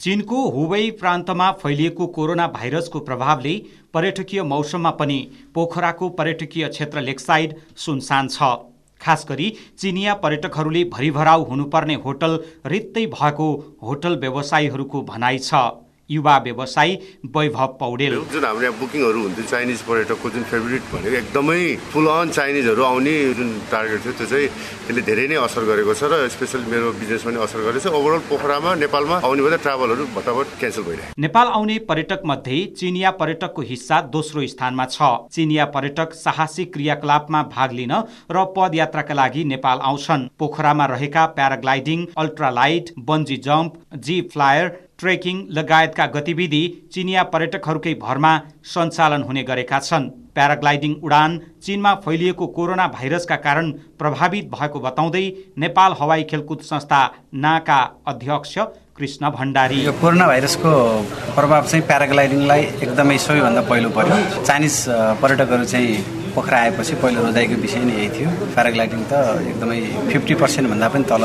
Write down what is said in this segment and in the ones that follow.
चीनको हुबै प्रान्तमा फैलिएको कोरोना भाइरसको प्रभावले पर्यटकीय मौसममा पनि पोखराको पर्यटकीय क्षेत्र लेकसाइड सुनसान छ। खास गरी चिनिया पर्यटकहरूले भरिभराउ हुनुपर्ने होटल रित्तै भएको होटल व्यवसायीहरूको भनाइ छ। युवा व्यवसायी वैभव पौडेल। जुन हाम्रो यहाँ बुकिङहरू हुन्थ्यो चाइनिज पर्यटकको जुन फेभरेट भनेको एकदमै फुल अन चाइनिजहरू आउने जुन टार्गेट थियो त्यो चाहिँ त्यसले धेरै नै असर गरेको छ र स्पेसली मेरो बिजनेसमा पनि असर गरेको छ ओभरअल पोखरामा नेपालमा आउने भन्दा ट्राभलहरू भटाभट क्यान्सल भइरहेको नेपाल आउने पर्यटक मध्ये चिनिया पर्यटकको हिस्सा दोस्रो स्थानमा छ। चिनिया पर्यटक साहसिक क्रियाकलापमा भाग लिन र पदयात्राका लागि नेपाल आउँछन्। पोखरामा रहेका paragliding ultralight bungee jump zip flyer trekking लगायतका गतिविधि चिनिया पर्यटकहरूकै भरमा सञ्चालन हुने गरेका छन्। प्याराग्लाइडिङ उडान चीनमा फैलिएको कोरोना भाइरसका कारण प्रभावित भएको बताउँदै नेपाल हवाई खेलकुद संस्था नाका अध्यक्ष कृष्ण भण्डारी। यो कोरोना भाइरसको प्रभाव चाहिँ प्याराग्लाइडिङलाई एकदमै सबैभन्दा पहिलो पर्यो। चाइनिज पर्यटकहरू चाहिँ पोखरा आएपछि पहिलो रोजाइको विषय नै यही थियो। प्याराग्लाइडिङ त एकदमै फिफ्टी पर्सेन्टभन्दा पनि तल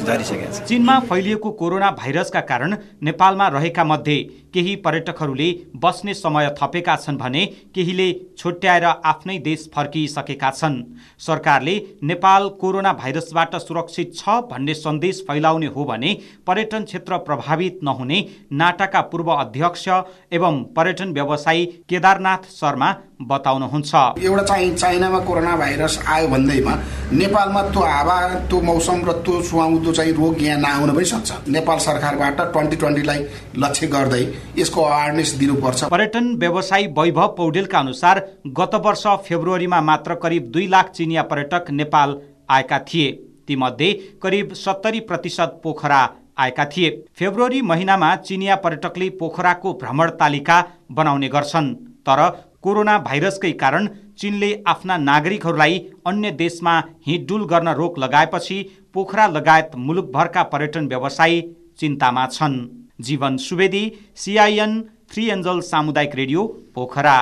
झरिसकेको छ चीनमा फैलिएको कोरोना भाइरसका कारण नेपालमा रहेका मध्ये केही पर्यटकहरूले बस्ने समय थपेका छन् भने केहीले छुट्याएर आफ्नै देश फर्किसकेका छन्। सरकारले नेपाल कोरोना भाइरसबाट सुरक्षित छ भन्ने सन्देश फैलाउने हो भने पर्यटन क्षेत्र प्रभावित नहुने नाटाका पूर्व अध्यक्ष एवं पर्यटन व्यवसायी केदारनाथ शर्मा बताउनुहुन्छ। एउटा चाहिँ चाइनामा कोरोना भाइरस आयो भन्दैमा नेपालमा त्यो हावा त्यो मौसम र त्यो सुहाउँदो चाहिँ रोग यहाँ नआउन पनि सक्छ। नेपाल सरकारबाट ट्वेन्टी ट्वेन्टीलाई लक्ष्य गर्दै यसको अवेरनेस दिनुपर्छ। पर्यटन व्यवसायी वैभव पौडेलका अनुसार गत वर्ष फेब्रुअरीमा मात्र करिब दुई लाख चिनिया पर्यटक नेपाल आएका थिए। तीमध्ये करिब सत्तरी प्रतिशत पोखरा आएका थिए। फेब्रुअरी महिनामा चिनिया पर्यटकले पोखराको भ्रमण तालिका बनाउने गर्छन्। तर कोरोना भाइरसकै कारण चीनले आफ्ना नागरिकहरूलाई अन्य देशमा हिँडडुल गर्न रोक लगाएपछि पोखरा लगायत मुलुकभरका पर्यटन व्यवसायी चिन्तामा छन्। Jiwan Subedi CIN three angel सामुदायिक रेडियो पोखरा।